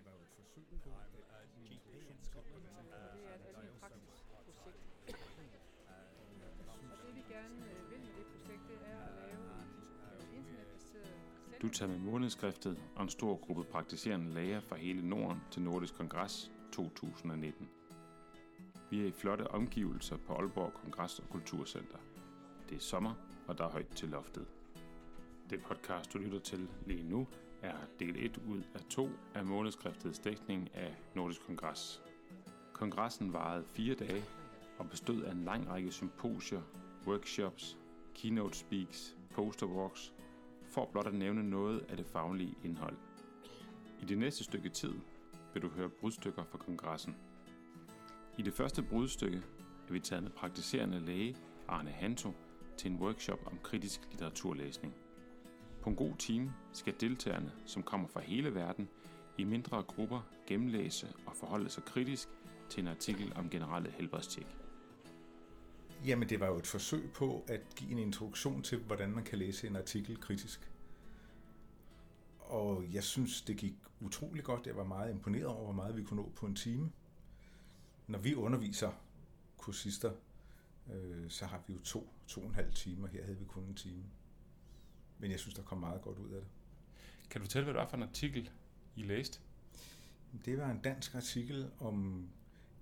det var jo et forsøg på I'm a GP in Scotland. Det er et and I andet also praktisk projekt. uh, Og det vi gerne øh, vil med det projekt, det er at lave et internetbaseret Du tager med månedskriftet og en stor gruppe praktiserende læger fra hele Norden til Nordisk Kongres 2019. Vi er i flotte omgivelser på Aalborg Kongres og Kulturcenter. Det er sommer, og der er højt til loftet. Det podcast, du lytter til lige nu, er del 1 ud af to af månedskriftets dækning af Nordisk Kongres. Kongressen varede fire dage og bestod af en lang række symposier, workshops, keynote speaks, poster walks, for blot at nævne noget af det faglige indhold. I det næste stykke tid vil du høre brudstykker fra kongressen. I det første brudstykke er vi taget med praktiserende læge Arne Hanto til en workshop om kritisk litteraturlæsning. På en god time skal deltagerne, som kommer fra hele verden, i mindre grupper gennemlæse og forholde sig kritisk til en artikel om generelle helbredstjek. Jamen, det var jo et forsøg på at give en introduktion til, hvordan man kan læse en artikel kritisk. Og jeg synes, det gik utrolig godt. Jeg var meget imponeret over, hvor meget vi kunne nå på en time. Når vi underviser kursister, øh, så har vi jo to, to og en halv timer. her havde vi kun en time. Men jeg synes, der kom meget godt ud af det. Kan du fortælle, hvad det var for en artikel, I læste? Det var en dansk artikel om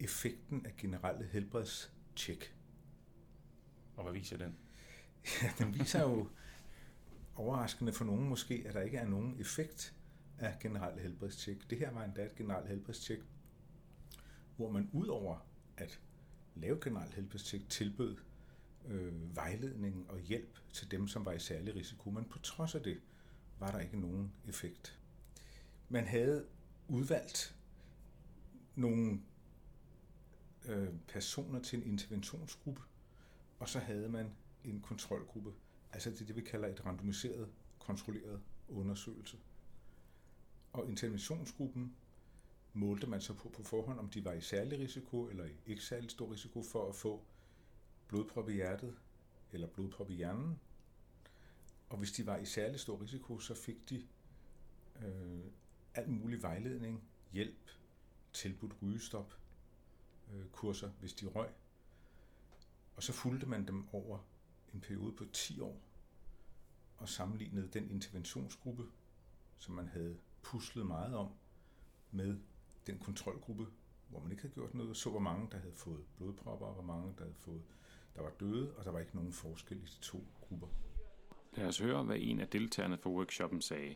effekten af generelle helbredstjek. Og hvad viser den? Ja, den viser jo overraskende for nogen måske, at der ikke er nogen effekt af generelle helbredstjek. Det her var endda et generelt helbredstjek, hvor man ud over at lave generelt helbredstjek tilbød øh, vejledning og hjælp til dem, som var i særlig risiko. Men på trods af det var der ikke nogen effekt. Man havde udvalgt nogle øh, personer til en interventionsgruppe, og så havde man en kontrolgruppe. Altså det, det vi kalder et randomiseret, kontrolleret undersøgelse. Og interventionsgruppen målte man så på på forhånd, om de var i særlig risiko eller i ikke særlig stor risiko for at få blodprop i hjertet eller blodprop i hjernen. Og hvis de var i særlig stor risiko, så fik de øh, alt mulig vejledning, hjælp, tilbudt rygestop, øh, kurser, hvis de røg. Og så fulgte man dem over en periode på 10 år og sammenlignede den interventionsgruppe, som man havde puslet meget om, med den kontrolgruppe, hvor man ikke havde gjort noget, så hvor mange, der havde fået blodpropper, og hvor mange, der havde fået, der var døde, og der var ikke nogen forskel i de to grupper. Lad os høre, hvad en af deltagerne for workshoppen sagde.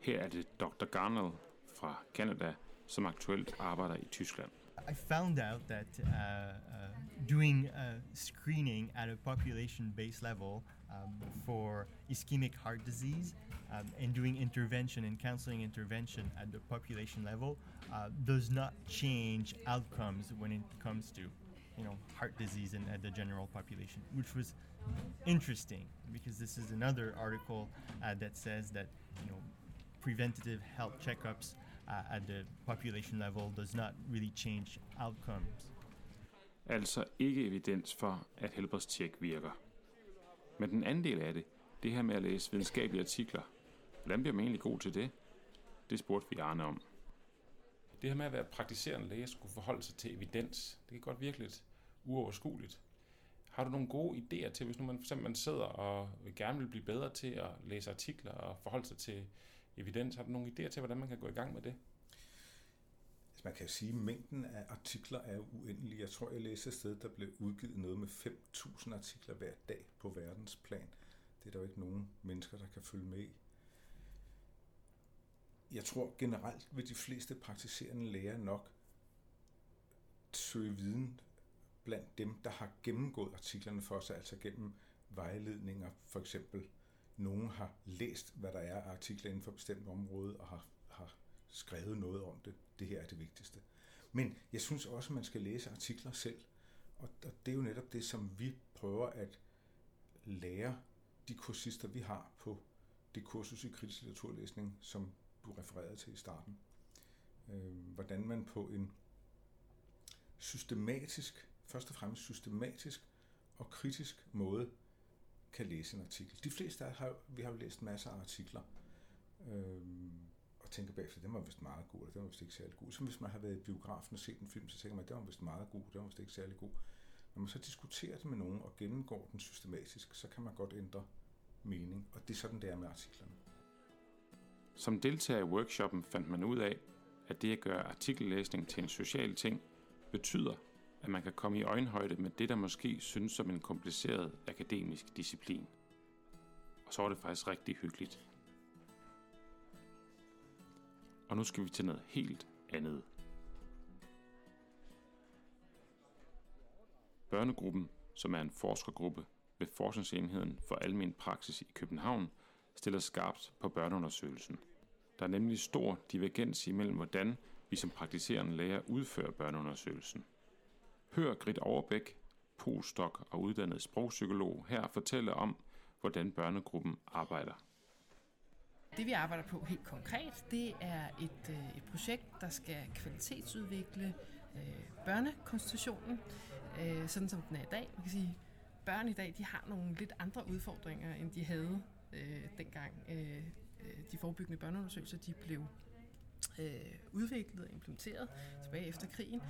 Her er det Dr. Garnell fra Canada, som aktuelt arbejder i Tyskland. I found out that uh, uh, doing uh, screening at a population base level um, for ischemic heart disease um, and doing intervention and counseling intervention at the population level uh, does not change outcomes when it comes to you know heart disease and at the general population which was interesting because this is another article uh, that says that you know preventative health checkups uh, at the population level does not really change outcomes. Altså ikke evidens for, at helbredstjek virker. Men den anden del af det, det her med at læse videnskabelige artikler, hvordan bliver man egentlig god til det? Det spurgte vi Arne om. Det her med at være praktiserende læge skulle forholde sig til evidens, det kan godt virke lidt uoverskueligt. Har du nogle gode idéer til, hvis nu man for eksempel man sidder og gerne vil blive bedre til at læse artikler og forholde sig til evidens, har du nogle idéer til, hvordan man kan gå i gang med det? Altså, man kan sige, at mængden af artikler er uendelig. Jeg tror, jeg læste et sted, der blev udgivet noget med 5.000 artikler hver dag på verdensplan. Det er der jo ikke nogen mennesker, der kan følge med i. Jeg tror generelt vil de fleste praktiserende læger nok søge viden blandt dem, der har gennemgået artiklerne for sig, altså gennem vejledninger for eksempel. Nogen har læst, hvad der er af artikler inden for et bestemt område, og har, har skrevet noget om det. Det her er det vigtigste. Men jeg synes også, at man skal læse artikler selv. Og det er jo netop det, som vi prøver at lære de kursister, vi har på det kursus i kritisk litteraturlæsning, som du refererede til i starten. Øh, hvordan man på en systematisk, først og fremmest systematisk og kritisk måde kan læse en artikel. De fleste af har, vi har jo læst masser af artikler, øh, og tænker bagefter, den var vist meget god, eller den var vist ikke særlig god. Som hvis man har været i biografen og set en film, så tænker man, den var vist meget god, den var vist ikke særlig god. Når man så diskuterer det med nogen og gennemgår den systematisk, så kan man godt ændre mening, og det er sådan, det er med artiklerne. Som deltager i workshoppen fandt man ud af, at det at gøre artikellæsning til en social ting, betyder, at man kan komme i øjenhøjde med det, der måske synes som en kompliceret akademisk disciplin. Og så var det faktisk rigtig hyggeligt. Og nu skal vi til noget helt andet. Børnegruppen, som er en forskergruppe ved Forskningsenheden for Almen Praksis i København, stiller skarpt på børneundersøgelsen. Der er nemlig stor divergens imellem, hvordan vi som praktiserende læger udfører børneundersøgelsen. Hør Grit Overbæk, postdoc og uddannet sprogpsykolog, her fortælle om, hvordan børnegruppen arbejder. Det vi arbejder på helt konkret, det er et, øh, et projekt, der skal kvalitetsudvikle øh, børnekonstitutionen, øh, sådan som den er i dag. Man kan sige, børn i dag de har nogle lidt andre udfordringer, end de havde øh, dengang øh, øh, de forebyggende børneundersøgelser de blev øh, udviklet og implementeret tilbage efter krigen.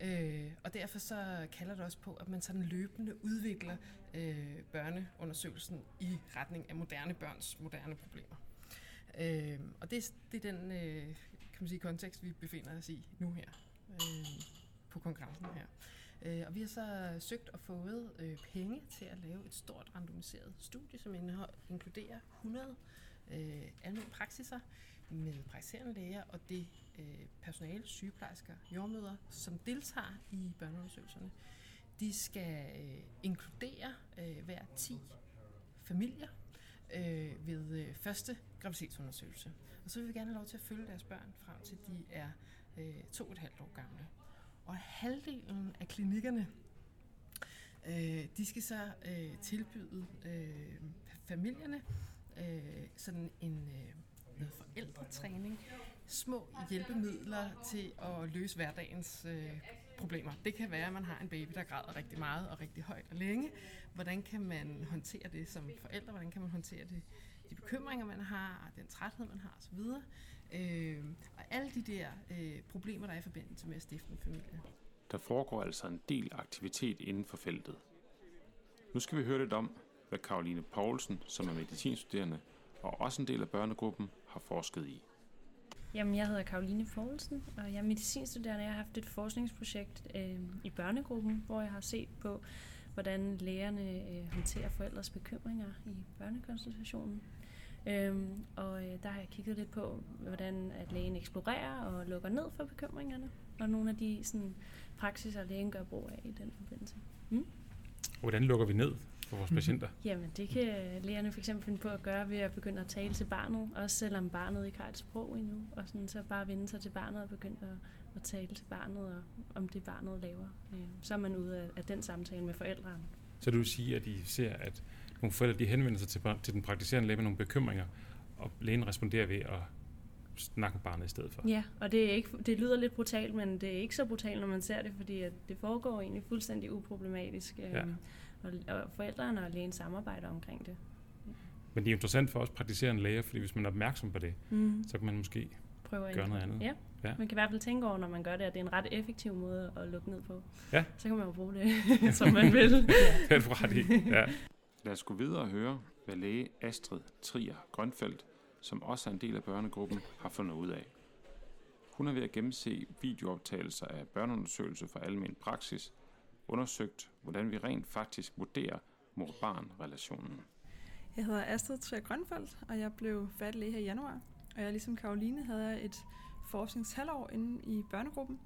Øh, og derfor så kalder det også på, at man sådan løbende udvikler øh, børneundersøgelsen i retning af moderne børns moderne problemer. Øh, og det, det er den øh, kan man sige, kontekst, vi befinder os i nu her øh, på kongressen her. Øh, og vi har så søgt og fået øh, penge til at lave et stort randomiseret studie, som inkluderer 100 øh, almindelige praksiser med praktiserende læger og det øh, personale, sygeplejersker, jordmøder, som deltager i børneundersøgelserne. De skal øh, inkludere øh, hver 10 familier øh, ved øh, første graviditetsundersøgelse. Og så vil vi gerne have lov til at følge deres børn frem til de er øh, to og et halvt år gamle. Og halvdelen af klinikkerne, øh, de skal så øh, tilbyde øh, familierne øh, sådan en øh, noget forældretræning, små hjælpemidler til at løse hverdagens øh, problemer. Det kan være, at man har en baby, der græder rigtig meget og rigtig højt og længe. Hvordan kan man håndtere det som forældre? Hvordan kan man håndtere det, de bekymringer, man har, den træthed, man har osv.? Øh, og alle de der øh, problemer, der er i forbindelse med at stifte en familie. Der foregår altså en del aktivitet inden for feltet. Nu skal vi høre lidt om, hvad Karoline Poulsen, som er medicinstuderende og også en del af børnegruppen, har forsket i. Jamen, jeg hedder Karoline Poulsen, og jeg er medicinstuderende. Jeg har haft et forskningsprojekt øh, i børnegruppen, hvor jeg har set på, hvordan lægerne øh, håndterer forældres bekymringer i børnekonsultationen. Øhm, og øh, der har jeg kigget lidt på, hvordan at lægen eksplorerer og lukker ned for bekymringerne, og nogle af de sådan, praksiser, lægen gør brug af i den forbindelse. Mm? Hvordan lukker vi ned for vores patienter? Jamen, det kan lægerne for eksempel finde på at gøre ved at begynde at tale til barnet, også selvom barnet ikke har et sprog endnu, og sådan, så bare vende sig til barnet og begynde at, at tale til barnet og, om det, barnet laver. Øh, så er man ude af, af den samtale med forældrene. Så du vil sige, at I ser, at nogle forældre de henvender sig til, til den praktiserende læge med nogle bekymringer, og lægen responderer ved at snakke med barnet i stedet for. Ja, og det, er ikke, det lyder lidt brutalt, men det er ikke så brutalt, når man ser det, fordi at det foregår egentlig fuldstændig uproblematisk. Ja. Øhm, og, og forældrene og lægen samarbejder omkring det. Men det er interessant for os praktiserende læger, fordi hvis man er opmærksom på det, mm. så kan man måske Prøve at gøre noget andet. Ja. ja, man kan i hvert fald tænke over, når man gør det, at det er en ret effektiv måde at lukke ned på. Ja. Så kan man jo bruge det, som man vil. det er du ret i, ja. Lad os gå videre og høre, hvad læge Astrid Trier Grønfeldt, som også er en del af børnegruppen, har fundet ud af. Hun er ved at gennemse videooptagelser af børneundersøgelser for almen praksis, undersøgt, hvordan vi rent faktisk vurderer mor-barn-relationen. Jeg hedder Astrid Trier Grønfeldt, og jeg blev færdig læge her i januar. Og jeg ligesom Karoline havde jeg et forskningshalvår inde i børnegruppen.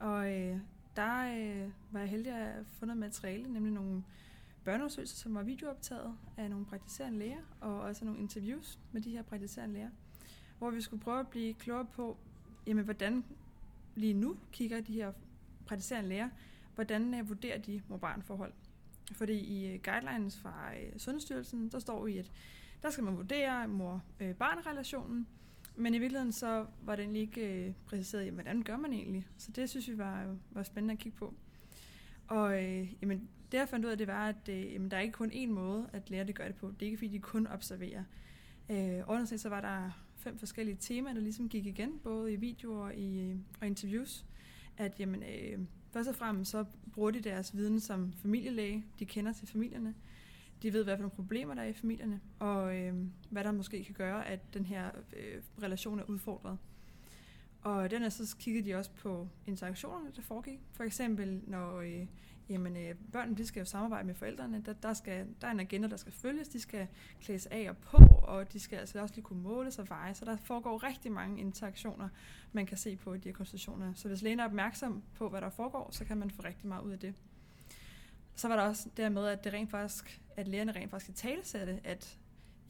Og øh, der øh, var jeg heldig at have fundet materiale, nemlig nogle børneundersøgelser, som var videooptaget af nogle praktiserende læger, og også nogle interviews med de her praktiserende læger, hvor vi skulle prøve at blive klogere på, jamen, hvordan lige nu kigger de her praktiserende læger, hvordan uh, vurderer de mor-barn-forhold. Fordi i øh, guidelines fra uh, Sundhedsstyrelsen, der står i, at der skal man vurdere mor-barn-relationen, men i virkeligheden så var den ikke øh, præciseret, jamen, hvordan gør man egentlig. Så det synes vi var, var spændende at kigge på. Og øh, jamen, det jeg fandt ud af, det var, at øh, jamen, der er ikke kun én måde at lære det gør det på. Det er ikke fordi, de kun observerer. Øh, underset så var der fem forskellige temaer, der ligesom gik igen, både i videoer og i øh, og interviews. At jamen, øh, først og fremmest så bruger de deres viden som familielæge. De kender til familierne. De ved, hvad for nogle problemer der er i familierne, og øh, hvad der måske kan gøre, at den her øh, relation er udfordret. Og den er så kiggede de også på interaktionerne, der foregik. For eksempel, når øh, jamen, øh, børnene de skal jo samarbejde med forældrene, der, der, skal, der er en agenda, der skal følges, de skal klædes af og på, og de skal altså også lige kunne måles og veje, så der foregår rigtig mange interaktioner, man kan se på i de her konstitutioner. Så hvis lægen er opmærksom på, hvad der foregår, så kan man få rigtig meget ud af det. Så var der også dermed, at det rent faktisk, at lægerne rent faktisk kan talesætte, at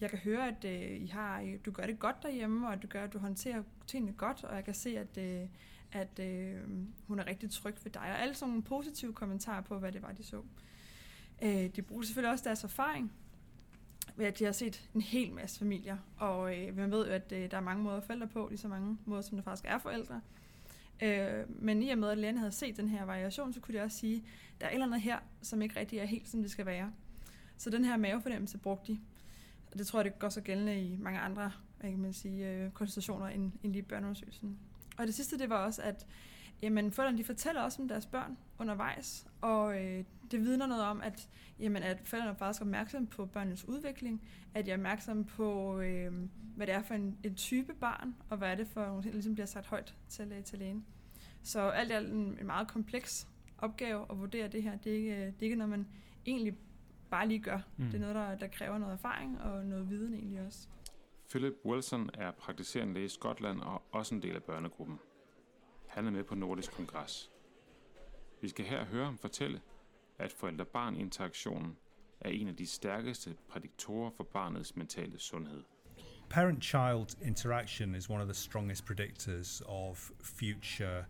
jeg kan høre, at øh, I har, du gør det godt derhjemme, og at du, gør, at du håndterer tingene godt, og jeg kan se, at, øh, at øh, hun er rigtig tryg ved dig. Og alle sådan nogle positive kommentarer på, hvad det var, de så. Øh, de bruger selvfølgelig også deres erfaring, ved at de har set en hel masse familier, og øh, man ved jo, at øh, der er mange måder at forældre på, lige så mange måder, som der faktisk er forældre. Øh, men i og med, at lærerne havde set den her variation, så kunne de også sige, at der er et eller andet her, som ikke rigtig er helt, som det skal være. Så den her mavefornemmelse brugte de. Og det tror jeg, det går så gældende i mange andre hvad kan man sige, øh, koncentrationer end, end lige børneundersøgelsen. Og det sidste, det var også, at jamen, forældrene de fortæller også om deres børn undervejs, og øh, det vidner noget om, at, jamen, at forældrene er faktisk opmærksomme på børnenes udvikling, at de er opmærksomme på, øh, hvad det er for en, en type barn, og hvad er det for nogle ting, der ligesom bliver sagt højt til, øh, til lægen. Så alt er en, en meget kompleks opgave at vurdere det her. Det er ikke, det er ikke noget, man egentlig bare lige gør. Mm. Det er noget, der, der kræver noget erfaring og noget viden egentlig også. Philip Wilson er praktiserende læge i Skotland og også en del af børnegruppen. Han er med på Nordisk Kongres. Vi skal her høre ham fortælle, at forældre-barn-interaktionen er en af de stærkeste prædiktorer for barnets mentale sundhed. Parent-child interaction is one of the strongest predictors of future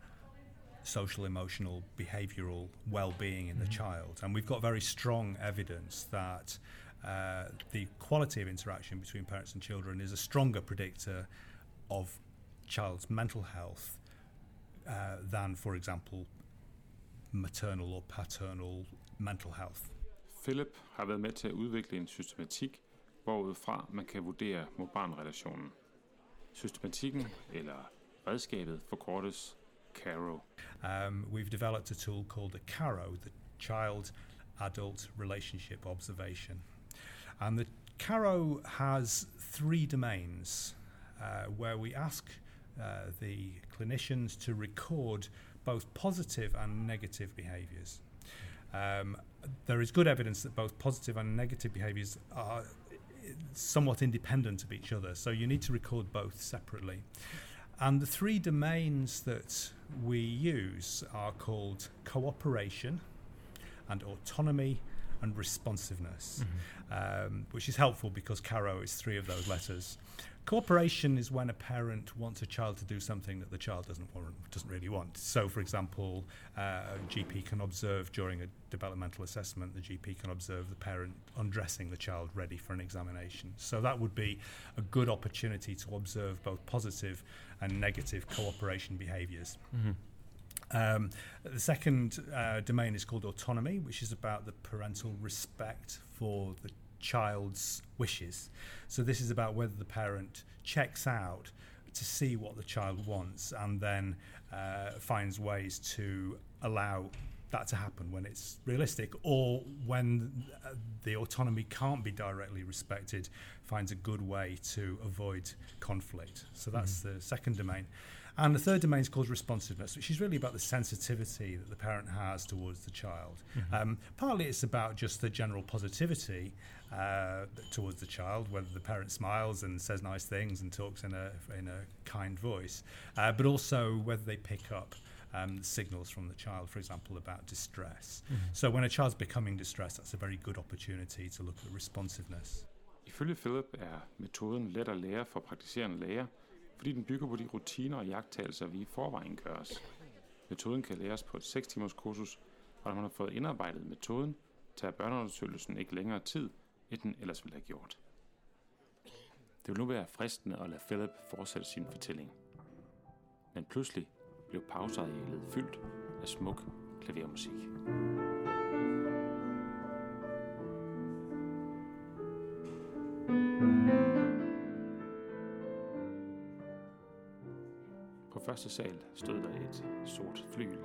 social, emotional, behavioral well being in the child. And we've got very strong evidence that uh, the quality of interaction between parents and children is a stronger predictor of child's mental health uh, than, for example, maternal or paternal mental health. Philip har været med til at udvikle en systematik, hvorudfra man kan vurdere mor-barn-relationen. Systematikken, eller redskabet, forkortes CARO. Um, we've developed a tool called the CARO, the Child Adult Relationship Observation. And the CARO has three domains uh, where we ask uh, the clinicians to record both positive and negative behaviours. Um, there is good evidence that both positive and negative behaviours are somewhat independent of each other, so you need to record both separately. And the three domains that we use are called cooperation and autonomy and responsiveness, mm-hmm. um, which is helpful because CARO is three of those letters. Cooperation is when a parent wants a child to do something that the child doesn't want, doesn't really want. So, for example, uh, a GP can observe during a developmental assessment, the GP can observe the parent undressing the child ready for an examination. So that would be a good opportunity to observe both positive and negative cooperation behaviours. Mm-hmm. Um, the second uh, domain is called autonomy, which is about the parental respect for the child's wishes. So this is about whether the parent checks out to see what the child wants and then uh, finds ways to allow that to happen when it's realistic or when uh, the autonomy can't be directly respected finds a good way to avoid conflict so that's mm. the second domain and the third domain is called responsiveness, which is really about the sensitivity that the parent has towards the child. Mm-hmm. Um, partly it's about just the general positivity uh, towards the child, whether the parent smiles and says nice things and talks in a, in a kind voice, uh, but also whether they pick up um, signals from the child, for example, about distress. Mm-hmm. So when a child's becoming distressed, that's a very good opportunity to look at responsiveness. Ifølge Philip er metoden let at lære for praktiserende læger, fordi den bygger på de rutiner og jagttagelser, vi i forvejen gør os. Metoden kan læres på et 6 timers kursus, og når man har fået indarbejdet metoden, tager børneundersøgelsen ikke længere tid, end den ellers ville have gjort. Det vil nu være fristende at lade Philip fortsætte sin fortælling. Men pludselig blev pausearealet fyldt af smuk klavermusik. På første sal stod der et sort flygel,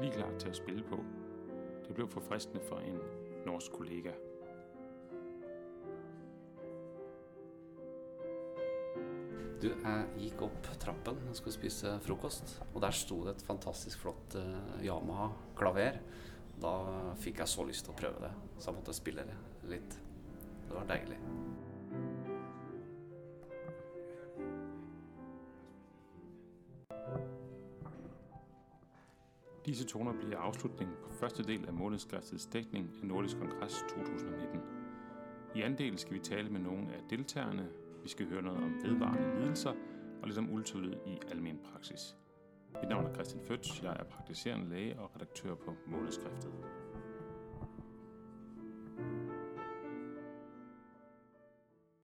lige klar til at spille på. Det blev forfriskende for en norsk kollega. Du, jeg gikk opp trappen og skulle spise frokost, og der sto det et fantastisk flott uh, Yamaha-klaver. Da fikk jeg så lyst til å prøve det, så jeg måtte spille det litt. Det var deilig. Disse toner bliver afslutningen på første del af månedsskriftets dækning af Nordisk Kongres 2019. I anden del skal vi tale med nogle af deltagerne, vi skal høre noget om vedvarende lidelser og lidt om ultralyd i almen praksis. Mit navn er Christian Føtz, jeg er praktiserende læge og redaktør på Månedskriftet.